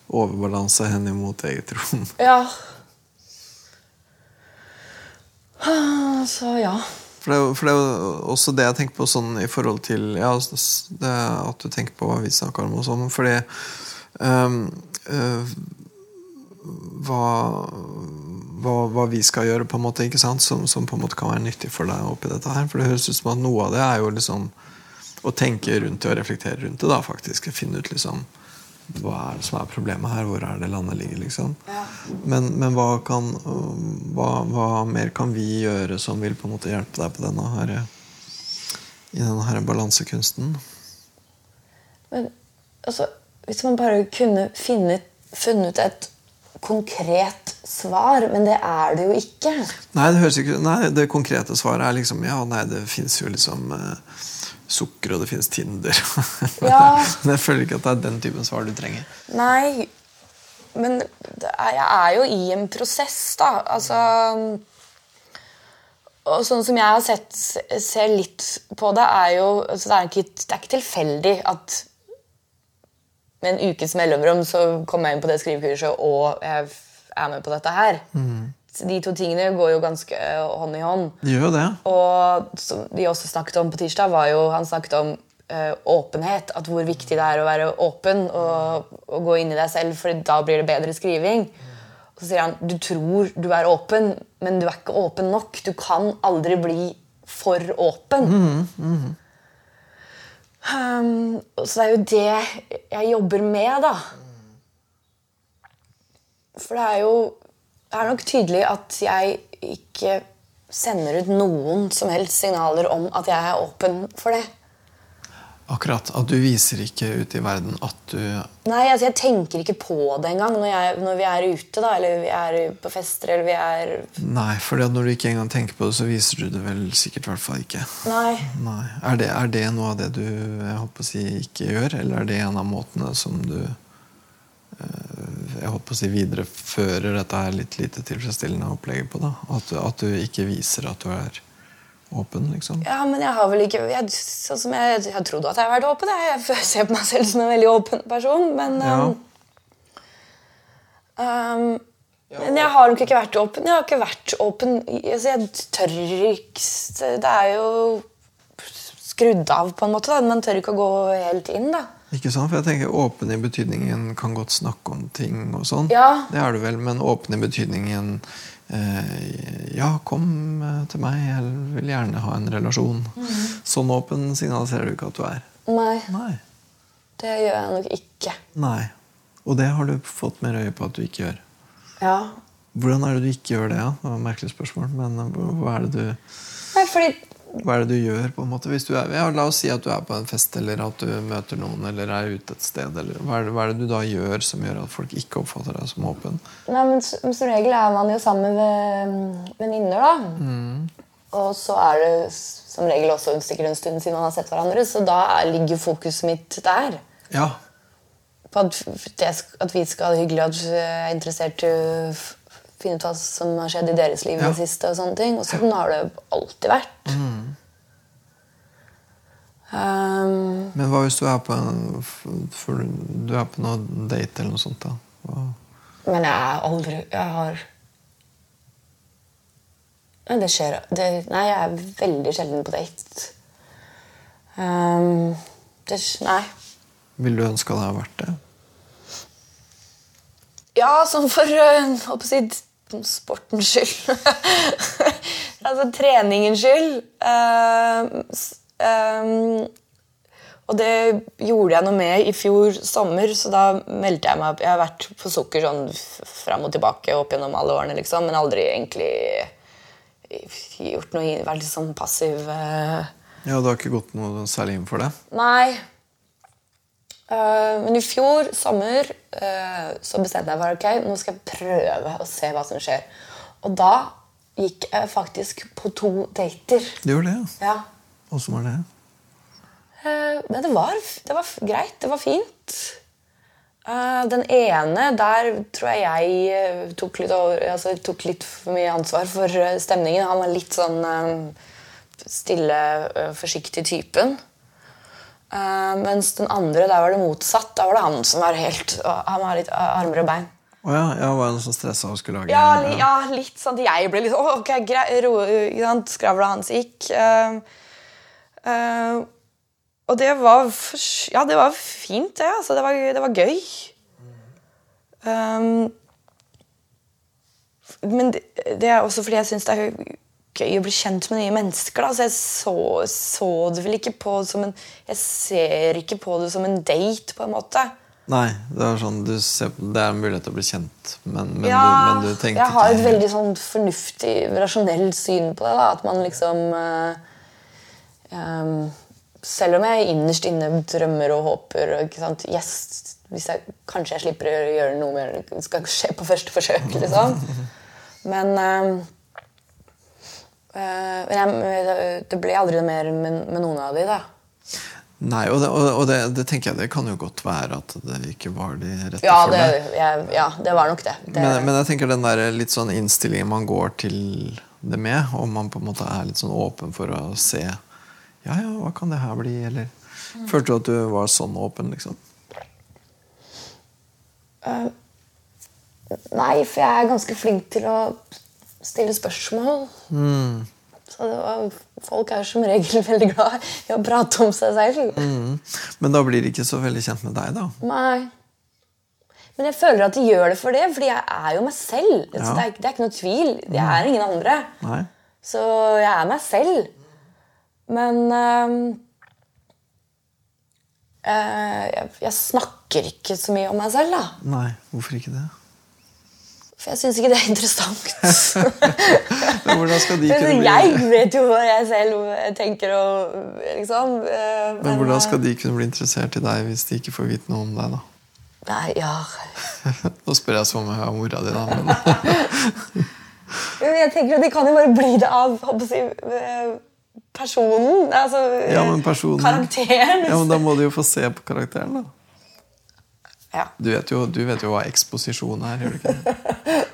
overbalanse hen imot eget rom. Ja, Så ja. For det, for det, er også det jeg tenker på sånn i forhold til ja, det, At du tenker på hva vi snakker om og sånn. Fordi um, uh, hva, hva, hva, vi skal gjøre, på en måte, ikke sant? Som, som, på en måte kan være nyttig for deg oppi dette her. For det høres ut som at noe av det er jo liksom å tenke rundt det og reflektere rundt det. da faktisk Finne ut liksom hva er det som er problemet her? Hvor er det landet ligger? liksom? Ja. Men, men hva, kan, hva, hva, mer kan vi gjøre som vil på en måte hjelpe deg på denne her, i denne her balansekunsten? Men altså, Hvis man bare kunne finne, funnet et konkret svar, men det er det jo ikke. Nei, det, ikke, nei, det konkrete svaret er liksom Ja, nei, det fins jo liksom eh, sukker, og det finnes Tinder. Ja. men jeg føler ikke at det er den typen svar du trenger. Nei, men er, jeg er jo i en prosess, da. Altså og sånn som jeg har sett ser litt på det, er jo altså det, er ikke, det, er ikke, tilfeldig at med en ukes mellomrom så kommer jeg inn på det skrivekurset, og jeg er med på dette her. Mm de to tingene går jo ganske hånd i hånd. De gjør det. Og som vi også snakket om på tirsdag, var jo han snakket om uh, åpenhet. At hvor viktig det er å være åpen og, og, gå inn i deg selv, for da blir det bedre skriving. Og så sier han du tror du er åpen, men du er ikke åpen nok. Du kan aldri bli for åpen. Mm, mm. Um, så det er jo det jeg jobber med, da. For det er jo det er nok tydelig at jeg ikke sender ut noen som helst signaler om at jeg er åpen for det. Akkurat. At du viser ikke ut i verden at du Nei, altså jeg tenker ikke på det engang når, når vi er ute, da, eller vi er på fester, eller vi er Nei, for når du ikke engang tenker på det, så viser du det vel sikkert i hvert fall ikke. Nei. Nei. Er, det, er, det, noe av det du jeg håper å si, ikke gjør, eller er det en av måtene som du jeg håper å si viderefører dette her litt lite tilfredsstillende opplegget på. da At at du ikke viser at du er åpen, liksom. Ja, men jeg har vel ikke jeg, Sånn som jeg, jeg trodde at jeg har vært åpen. Jeg ser på meg selv som en veldig åpen person, men ja. um, um, Men jeg har nok ikke vært åpen. Jeg har ikke vært åpen altså, Jeg tør ikke Det er jo skrudd av, på en måte. Da. Man tør ikke å gå helt inn, da. Ikke sant? For jeg tenker Åpen i betydningen kan godt snakke om ting og sånn. Ja. Det er du vel, men åpen i betydningen eh, Ja, kom eh, til meg, jeg vil gjerne ha en relasjon. Mm. Sånn åpen signaliserer du ikke at du er. Nei, Nei. det gjør jeg nok ikke. Nei. Og det har du fått mer øye på at du ikke gjør. Ja. Hvordan er det du ikke gjør det? Ja? Det var et merkelig spørsmål, men eh, hva- hva er det du Nei, fordi Hva er det du gjør? på en måte hvis du er, ja, La oss si at du er på en fest eller at du møter noen eller er ute et sted. Eller, hva, er det, hva er det du da gjør som gjør at folk ikke oppfatter deg som åpen? Nei, men Som regel er man jo sammen med mm, venninner, da. Og så er det som regel også sikkert en stund siden man har sett hverandre, så da er- ligger fokuset mitt der. Ja, På at, at vi skal ha det hyggelig, at jeg er interessert i f- finne ut hva som har skjedd i deres liv i Ja. det siste. Og sånne ting. Og sånn har det alltid vært. Um, Men hva hvis du er på en for du er på noe date eller noe sånt? da? Hva? Men jeg er aldri Jeg har Nei, det skjer det, Nei, jeg er veldig sjelden på date. Um, det, nei. Vil du ønske det hadde vært det? Ja, sånn for å si, sportens skyld. altså treningens skyld. Uh, um, og det gjorde jeg noe med i fjor sommer, så da meldte jeg meg opp. Jeg har vært på sukker sånn fram og tilbake opp gjennom alle årene, liksom, men aldri egentlig gjort noe, vært litt sånn passiv. Uh, Ja, Du har ikke gått noe særlig inn for det? Nei. Eh, men i fjor sommer eh, så bestemte jeg meg for ok, nå skal jeg prøve å se hva som skjer. Og da gikk jeg faktisk på to dater. Det gjør det, ja. Ja. Åssen var det? Eh, men det var, det var greit. Det var fint. Den ene, der tror jeg jeg tok litt, over, altså, tok litt for mye ansvar for stemningen. Han var litt sånn stille, forsiktig typen. Eh, mens den andre, der var det motsatt. Da var det han som var helt Han var litt eh, armer og bein. Å ja, ja, var noe som stressa og skulle lage Ja, li, ja, litt sånn at jeg ble litt oh, «Å, ok, grei, ro. Skravla hans gikk. Uh, uh, og det var Ja, det var fint, det. Altså, det, var, det var gøy. Um, men det, det er også fordi jeg syns det er gøy å bli kjent med nye mennesker. Da. Så jeg så, så det vel ikke på som en Jeg ser ikke på det som en date, på en måte. Nei, det er sånn, du ser, det er en mulighet til å bli kjent, men, men, ja, du, men du tenkte jeg har et veldig sånn fornuftig, rasjonelt syn på det. Da. At man liksom uh, um, Selv om jeg innerst inne drømmer og håper ikke sant? Yes, hvis jeg, Kanskje jeg slipper å gjøre noe mer det skal skje på første forsøk, liksom. Men eh, men jeg, det, ble aldri mer med, noen av de, da. Nei, og, det, og, det, det tenker jeg det kan jo godt være at det ikke var de rette Ja, for det, jeg, ja, det var nok det. det Men, men jeg tenker den der litt sånn innstillingen man går til det med, om man på en måte er litt sånn åpen for å se Ja, ja, hva kan det her bli? Eller Følte du at du var sånn åpen, liksom? Nei, for jeg er ganske flink til å stille spørsmål. Så det var, folk er som regel veldig glad i å prate om seg selv. Mm. Men da blir de ikke så veldig kjent med deg, da? Nei. Men jeg føler at de gjør det for det, fordi jeg er jo meg selv. Så Ja. det, er, det er ikke noe tvil. Jeg er ingen andre. Nei? Så jeg er meg selv. Men øh, øh, jeg, jeg snakker ikke så mye om meg selv, da. Nei, Hvorfor ikke det? For jeg syns ikke det er interessant. Men Hvordan skal de kunne bli, jeg vet jo hva jeg selv tenker og liksom. Men, men hvordan skal de kunne bli interessert i deg hvis de ikke får vite noe om deg, da? Nei, ja Nå spør jeg som om jeg har mora di, da. Jeg tenker at De kan jo bare bli det av øh, personen. Altså ja, men personen karakteren. Ja, men Da må de jo få se på karakteren, da. Ja. Du vet jo, du vet jo hva eksposisjon er, gjør du ikke det?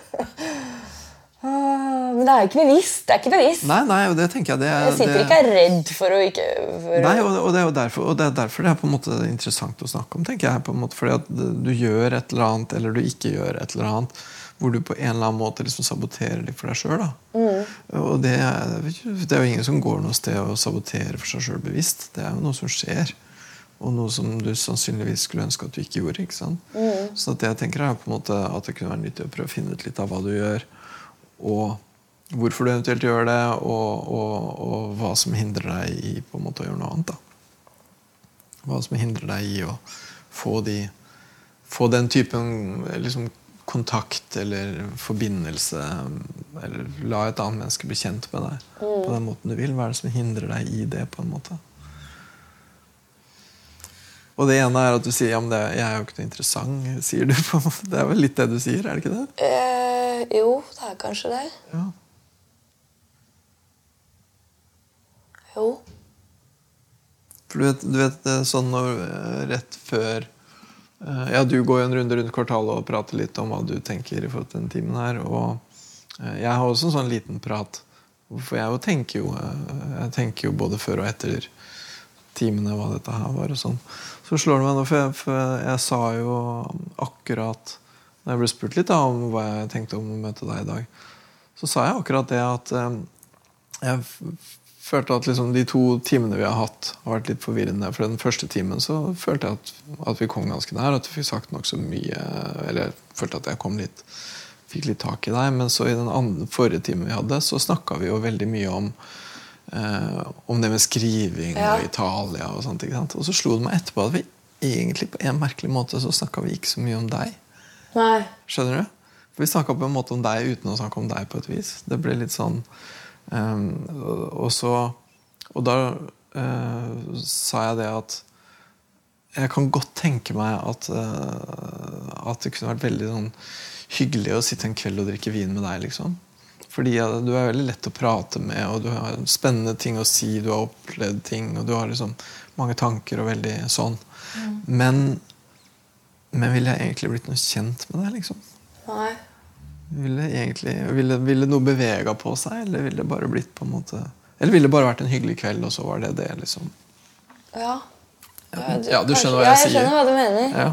Ah, Men det er jo ikke bevisst. Det er ikke bevisst. Nei, nei, og det tenker jeg det er Jeg sitter det, ikke er redd for å ikke for Nei, og, og, det er jo derfor, og det er derfor det er på en måte interessant å snakke om. tenker jeg på en måte, Fordi at du gjør et eller annet, eller du ikke gjør et eller annet, hvor du på en eller annen måte liksom saboterer litt for deg sjøl. Og det, det er jo ingen som går noe sted og saboterer for seg sjøl bevisst. Det er jo noe som skjer. Og noe som du sannsynligvis skulle ønske at du ikke gjorde. ikke sant? Så at jeg tenker er på en måte at det kunne være nyttig å prøve å finne ut litt av hva du gjør, og hvorfor du eventuelt gjør det, og, og, og hva som hindrer deg i på en måte å gjøre noe annet. da. Hva som hindrer deg i å få, de, få den typen liksom, kontakt eller forbindelse, eller la et annet menneske bli kjent med deg på den måten du vil. Hva er det som hindrer deg i det? på en måte? Og det ene er at du sier ja, men det, jeg er jo ikke noe interessant. sier du på. Det er vel litt det du sier? er det ikke det? Eh, jo, det er kanskje det. Ja. Jo. For du vet, du vet er sånn når, eh, rett før eh, Ja, du går jo en runde rundt kvartalet og prater litt om hva du tenker i forhold til den timen her. Og eh, jeg har også en sånn liten prat. For jeg jo tenker jo eh, Jeg tenker jo både før og etter timene hva dette her var. og sånn. Så slår det meg nå, for jeg, for jeg sa jo akkurat Når jeg ble spurt litt da, om hva jeg tenkte om å møte deg i dag, så sa jeg akkurat det at eh, jeg følte at liksom de to timene vi har hatt, har vært litt forvirrende. For den første timen så følte jeg at, at vi kom ganske nær, at vi fikk sagt nokså mye. Eller jeg følte at jeg kom litt fikk litt tak i deg. Men så i den andre, forrige timen vi hadde, så snakka vi jo veldig mye om eh, om det med skriving Ja. og Italia og sånt. Og så slo det meg etterpå at vi egentlig på en merkelig måte så snakka vi ikke så mye om deg. Nei. Skjønner du? For Vi snakka på en måte om deg uten å snakke om deg. på et vis. Det ble litt sånn ehm, og, så Og da eh, sa jeg det at jeg kan godt tenke meg at, uh, at det kunne vært veldig sånn hyggelig å sitte en kveld og drikke vin med deg. liksom. Fordi du er veldig lett å prate med, og du har spennende ting å si. Du har opplevd ting, og du har liksom mange tanker og veldig sånn. Men, men ville jeg egentlig blitt noe kjent med deg? liksom? Nei. Ville, egentlig, ville, ville noe bevega på seg, eller ville det bare blitt på en måte Eller ville det bare vært en hyggelig kveld, og så var det det? liksom? Ja. Ja, du skjønner hva ja, jeg jeg skjønner hva du mener. Ja.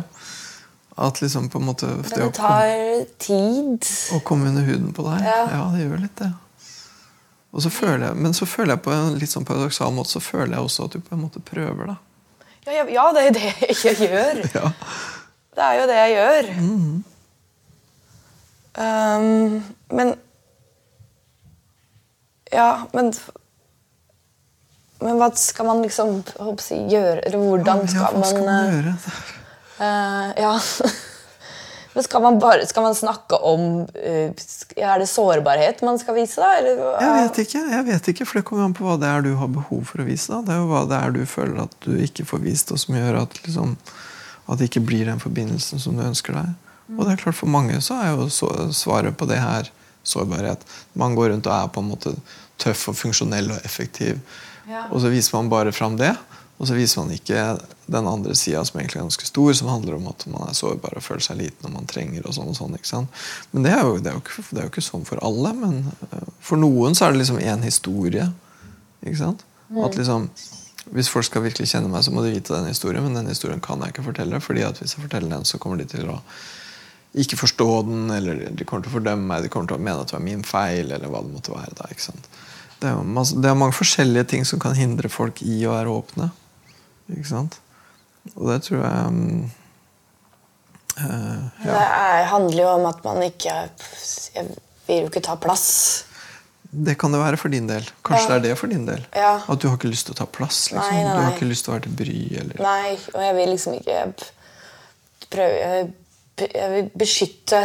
At liksom på en måte det det tar komme, tid. å komme under huden på deg, Ja. ja, det gjør litt det. Og så føler jeg, men så føler jeg på en litt sånn paradoksal måte så føler jeg også at du på en måte prøver. da. Ja, ja, ja, det er jo det jeg gjør. Ja. Det er jo det jeg gjør. Um, men Ja, men Men hva skal man liksom håper gjøre? Eller hvordan ja, skal hva skal man man eh, gjøre? eh, Ja. Men skal man bare skal man snakke om eh, Er det sårbarhet man skal vise, da? Eller, uh... Jeg vet ikke, jeg vet ikke, for det kommer an på hva det er du har behov for å vise. Da. Det er jo hva det er du føler at du ikke får vist, og som gjør at, liksom, at det ikke blir den forbindelsen som du ønsker deg. Og det er klart For mange så er jo så, svaret på det her sårbarhet. Man går rundt og er på en måte tøff og funksjonell og effektiv, Ja. og så viser man bare fram det. Og så viser man ikke den andre sida, som egentlig er ganske stor, som handler om at man er sårbar og føler seg liten og man trenger og sånn. og sånn, ikke sant? Men det er, jo, det, er jo ikke, det er jo ikke sånn for alle. Men eh, for noen så er det liksom én historie. ikke sant? At liksom, Hvis folk skal virkelig kjenne meg, så må de vite den historien, men den historien kan jeg ikke fortelle. fordi at hvis jeg forteller den, så kommer de til å ikke forstå den, eller de kommer til å fordømme meg, de kommer til å mene at det var min feil, eller hva det måtte være. da, ikke sant? Det er, masse, det er mange forskjellige ting som kan hindre folk i å være åpne. Ikke sant? Og det tror jeg um, uh, ja. Det er, handler jo om at man ikke Jeg vil jo ikke ta plass. Det kan det være for din del. Kanskje Ja. det er det for din del. Ja. At du har ikke lyst til å ta plass. liksom. Nei, nei, Du har ikke lyst til å være til bry. eller... Nei, og jeg vil liksom ikke prøve jeg vil beskytte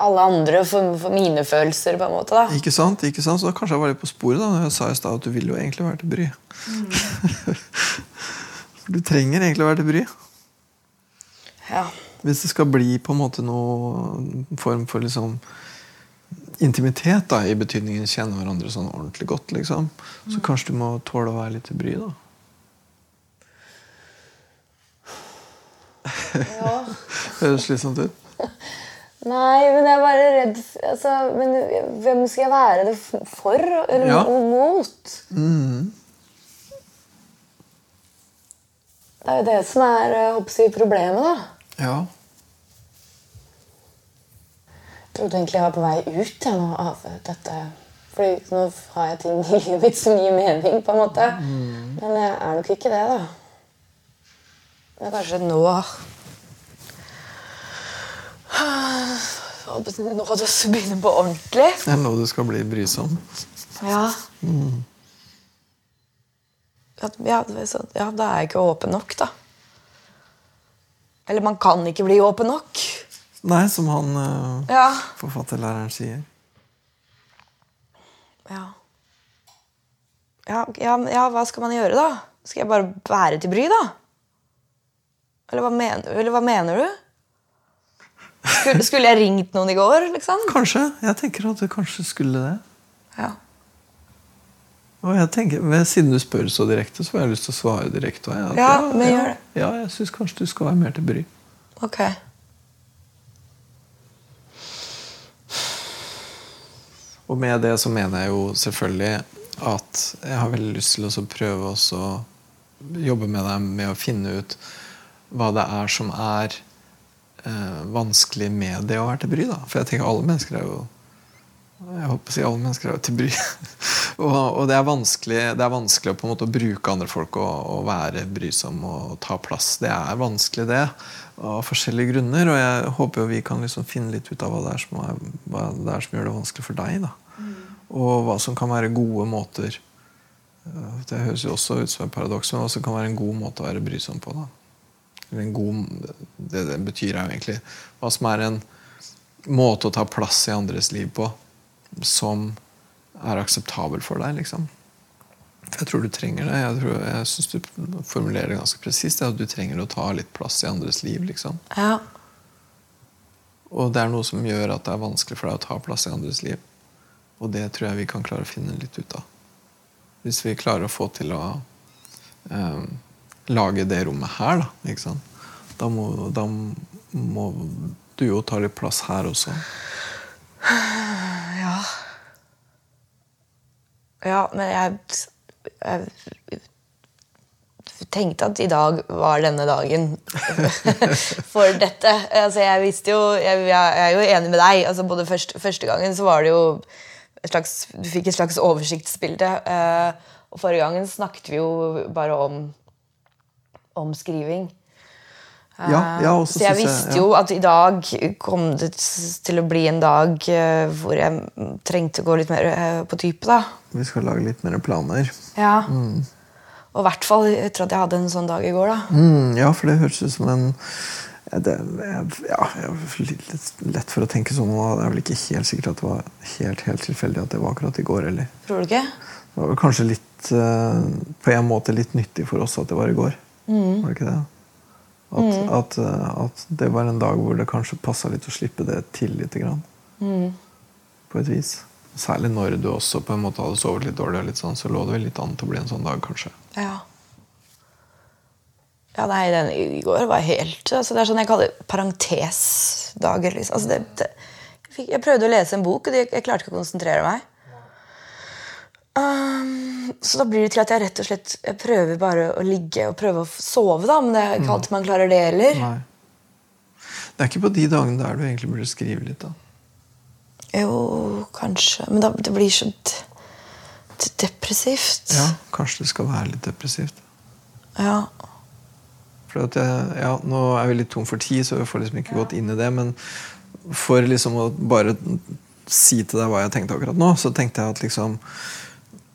alle andre for, for mine følelser, på en måte. da. Ikke sant? ikke sant? Så kanskje jeg var litt på sporet da når jeg sa i stad at du vil jo egentlig være til bry. For du trenger egentlig å være til bry. Ja. Hvis det skal bli på en måte noen form for liksom intimitet, da, i betydningen kjenne hverandre sånn ordentlig godt, liksom, så kanskje du må tåle å være litt til bry. da. ja. Høres slitsomt ut. Nei, men jeg er bare redd altså, Men hvem skal jeg være det for? Eller Ja. mot? Mm. Det er jo det som er hoppsi, problemet, da. Ja. Jeg trodde egentlig jeg var på vei ut jeg, nå, av dette. Fordi nå har jeg ting i livet mitt som gir mening, på en måte. Men jeg er nok ikke det, da. Men kanskje nå Nå hadde du begynne på ordentlig. Det er nå du skal bli brysom. Ja. Ja, ja, er sånn- ja, da er jeg ikke åpen nok, da. Eller man kan ikke bli åpen nok. Nei, som han uh, Ja. forfatterlæreren sier. Ja. Ja, ja, ja, hva skal man gjøre, da? Skal jeg bare være til bry, da? Eller hva mener, eller hva mener du? Skulle, skulle jeg ringt noen i går, liksom? Kanskje. Jeg tenker at du kanskje skulle det. Ja. Og jeg tenker, men Siden du spør så direkte, så har jeg lyst til å svare direkte. ja, ja, at Ja, men gjør det. Ja, jeg syns kanskje du skal være mer til bry. Ok. Og med det så mener jeg jo selvfølgelig at jeg har veldig lyst til å prøve å jobbe med deg med å finne ut hva det er som er eh, vanskelig med det å være til bry. da. For jeg tenker alle mennesker er jo jeg håper å si alle mennesker er jo til bry. og, og det, er vanskelig, det er vanskelig å på en måte bruke andre folk og, og være brysom og ta plass. Det er vanskelig, det, av forskjellige grunner. Og jeg håper jo vi kan liksom finne litt ut av hva det er som, er, hva det er som gjør det vanskelig for deg. da. Og hva som kan være gode måter eh, Det høres jo også ut som et paradoks, men hva som kan være en god måte å være brysom på. da. En god, det det betyr jo egentlig hva som er en måte å ta plass i andres liv på som er akseptabel for deg. liksom. For Jeg tror du trenger det. Jeg, tror- jeg syns du formulerer det ganske presist. At du trenger å ta litt plass i andres liv. liksom. Ja. Og det er noe som gjør at det er vanskelig for deg å ta plass i andres liv. Og det tror jeg vi kan klare å finne litt ut av. Hvis vi klarer å få til å eh, lage det rommet her, da. Da må, da må du jo ta litt plass her også. Ja. Ja, men jeg, jeg tenkte at i dag var denne dagen for dette. Altså, jeg visste jo Jeg, jeg er jo enig med deg. Altså, både først, første gangen så var det jo et slags, Du fikk et slags oversiktsbilde. eh, og forrige gangen snakket vi jo bare om, om skriving. Ja, ja, og så jeg visste jo at i dag kom det til å bli en dag eh, hvor jeg trengte å gå litt mer eh, på dypet. da. Vi skal lage litt mer planer. Ja. Og i hvert fall etter at jeg hadde en sånn dag i går. da. Mm, ja, for det høres ut som en det, ja, litt, lett for å tenke sånn nå. Det er vel ikke helt sikkert at det var helt, helt tilfeldig at det var akkurat i går. Eller. Tror du ikke? Det var vel kanskje litt eh, på en måte litt nyttig for oss at det var i går. Var det ikke det? At, at, eh, at det var en dag hvor det kanskje passa litt å slippe det til lite grann. På et vis. Særlig når du også på en måte hadde sovet litt dårlig, litt sånn, så lå det vel litt an til å bli en sånn dag, kanskje. Ja. Ja, nei, den i går var helt altså Det er sånn jeg kaller parentesdager. Liksom. Altså, det, det, jeg, prøvde å lese en bok, og det, jeg klarte ikke å konsentrere meg. Um, så da blir det til at jeg rett og slett prøver bare å ligge og prøve å sove. da, Men det er ikke alltid man klarer det heller. Nei. Det er ikke på de dagene der du egentlig burde skrive litt, da. Jo, kanskje. Men da, det blir så depressivt. Ja, Kanskje det skal være litt depressivt. Ja. For at jeg, ja, Nå er vi litt tom for tid, så vi får liksom ikke gått inn i det. Men for liksom å bare si til deg hva jeg tenkte akkurat nå, så tenkte jeg at liksom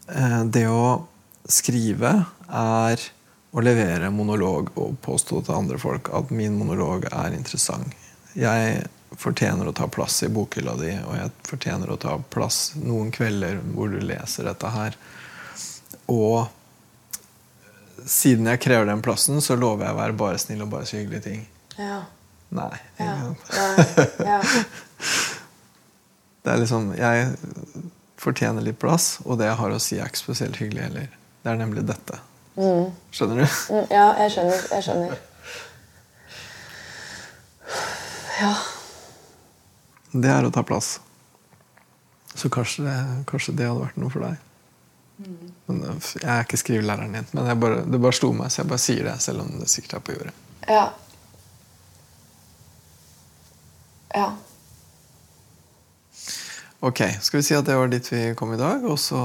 Det å skrive er å levere monolog og påstå til andre folk at min monolog er interessant. Jeg fortjener å ta plass i bokhylla di, og jeg fortjener å ta plass noen kvelder hvor du leser dette her. Og siden jeg krever den plassen, så lover jeg å være bare snill og bare si hyggelige ting. Ja. Nei. Ja. Ja. Det er liksom Jeg fortjener litt plass, og det jeg har å si, er ikke spesielt hyggelig heller. Det er nemlig dette. Skjønner du? Mm, ja, jeg skjønner. Jeg skjønner. Ja. Det er å ta plass. Så kanskje det, kanskje det hadde vært noe for deg. Men øh, Jeg er ikke skrivelæreren din, men bare, det bare slo meg, så jeg bare sier det. Selv om det sikkert er på jordet. Ja. Ja. Ok, Skal vi si at det var dit vi kom i dag, og så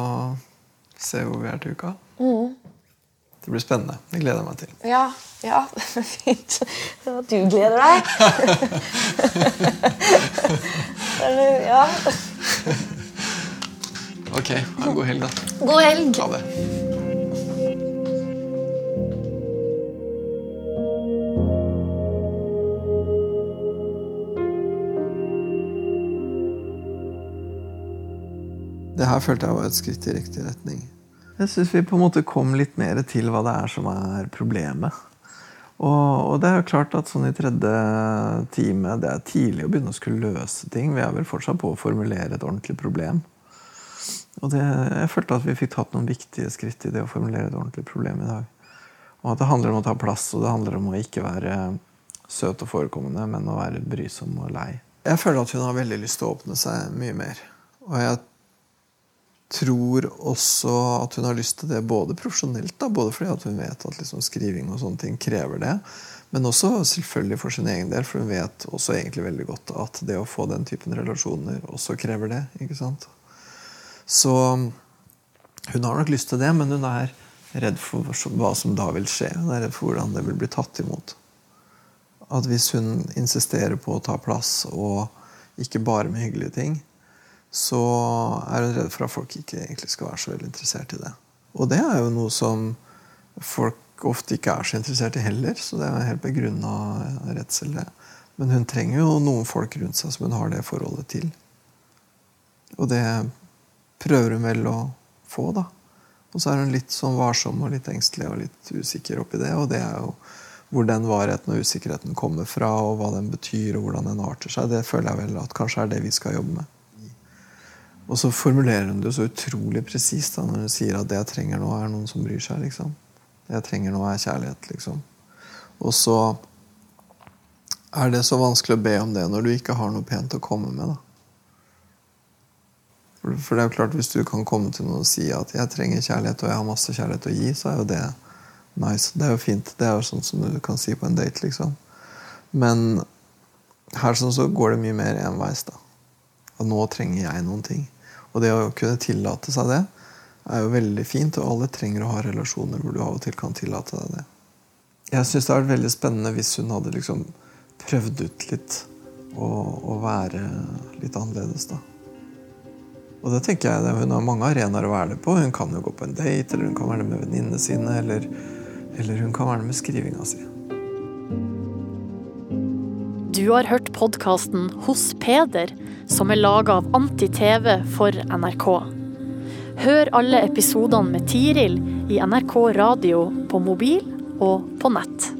se hvor vi er til uka? Det Det blir spennende. Det gleder jeg meg til. Ja, ja, fint. At du gleder deg. Eller, ja. Ok, ha en god helg, da. God helg. Ha det. Det her følte jeg var et skritt i riktig retning. Jeg syns vi på en måte kom litt mer til hva det er som er problemet. Og, og det er jo klart at sånn i tredje time Det er tidlig å begynne å skulle løse ting. Vi er vel fortsatt på å formulere et ordentlig problem. Og det, jeg følte at vi fikk tatt noen viktige skritt i det å formulere et ordentlig problem i dag. Og at det handler om å ta plass, og det handler om å ikke være søt og forekommende, men å være brysom og lei. Jeg føler at hun har veldig lyst til å åpne seg mye mer. Og jeg tror også at hun har lyst til det både profesjonelt, da, både fordi hun vet at liksom skriving og sånne ting krever det, men også selvfølgelig for sin egen del, for hun vet også egentlig veldig godt at det å få den typen relasjoner også krever det. ikke sant? Så hun har nok lyst til det, men hun er redd for hva som da vil skje. Hun er redd for hvordan det vil bli tatt imot. At hvis hun insisterer på å ta plass, og ikke bare med hyggelige ting, så er hun redd for at folk ikke egentlig skal være så veldig interessert i det. Og det er jo noe som folk ofte ikke er så interessert i heller, så det er helt begrunna det. Men hun trenger jo noen folk rundt seg som hun har det forholdet til. Og det prøver hun vel å få, da. Og så er hun litt sånn varsom og litt engstelig og litt usikker oppi det. Og det er jo hvor den varheten og usikkerheten kommer fra, og hva den betyr, og hvordan den arter seg. Det føler jeg vel at kanskje er det vi skal jobbe med. Og så formulerer hun det så utrolig presist når hun sier at det jeg trenger nå, er noen som bryr seg. liksom. Det jeg trenger nå, er kjærlighet. liksom. Og så er det så vanskelig å be om det når du ikke har noe pent å komme med. da. For det er jo klart, Hvis du kan komme til noen og si at 'jeg trenger kjærlighet, og jeg har masse kjærlighet å gi', så er jo det nice. Det er jo fint. Det er jo sånn som du kan si på en date. liksom. Men her sånn så går det mye mer enveis. da. At nå trenger jeg noen ting. Og det å kunne tillate seg det er jo veldig fint, og alle trenger å ha relasjoner hvor du av og til kan tillate deg det. Jeg syns det hadde vært veldig spennende hvis hun hadde liksom prøvd ut litt å være litt annerledes, da. Og det tenker jeg, Hun har mange arenaer å være det på. Hun kan jo gå på en date, eller hun kan være det med venninnene sine, eller, eller hun kan være det med skrivinga si. Du har hørt podkasten Hos Peder, som er laga av Anti-TV for NRK. Hør alle episodene med Tiril i NRK radio på mobil og på nett.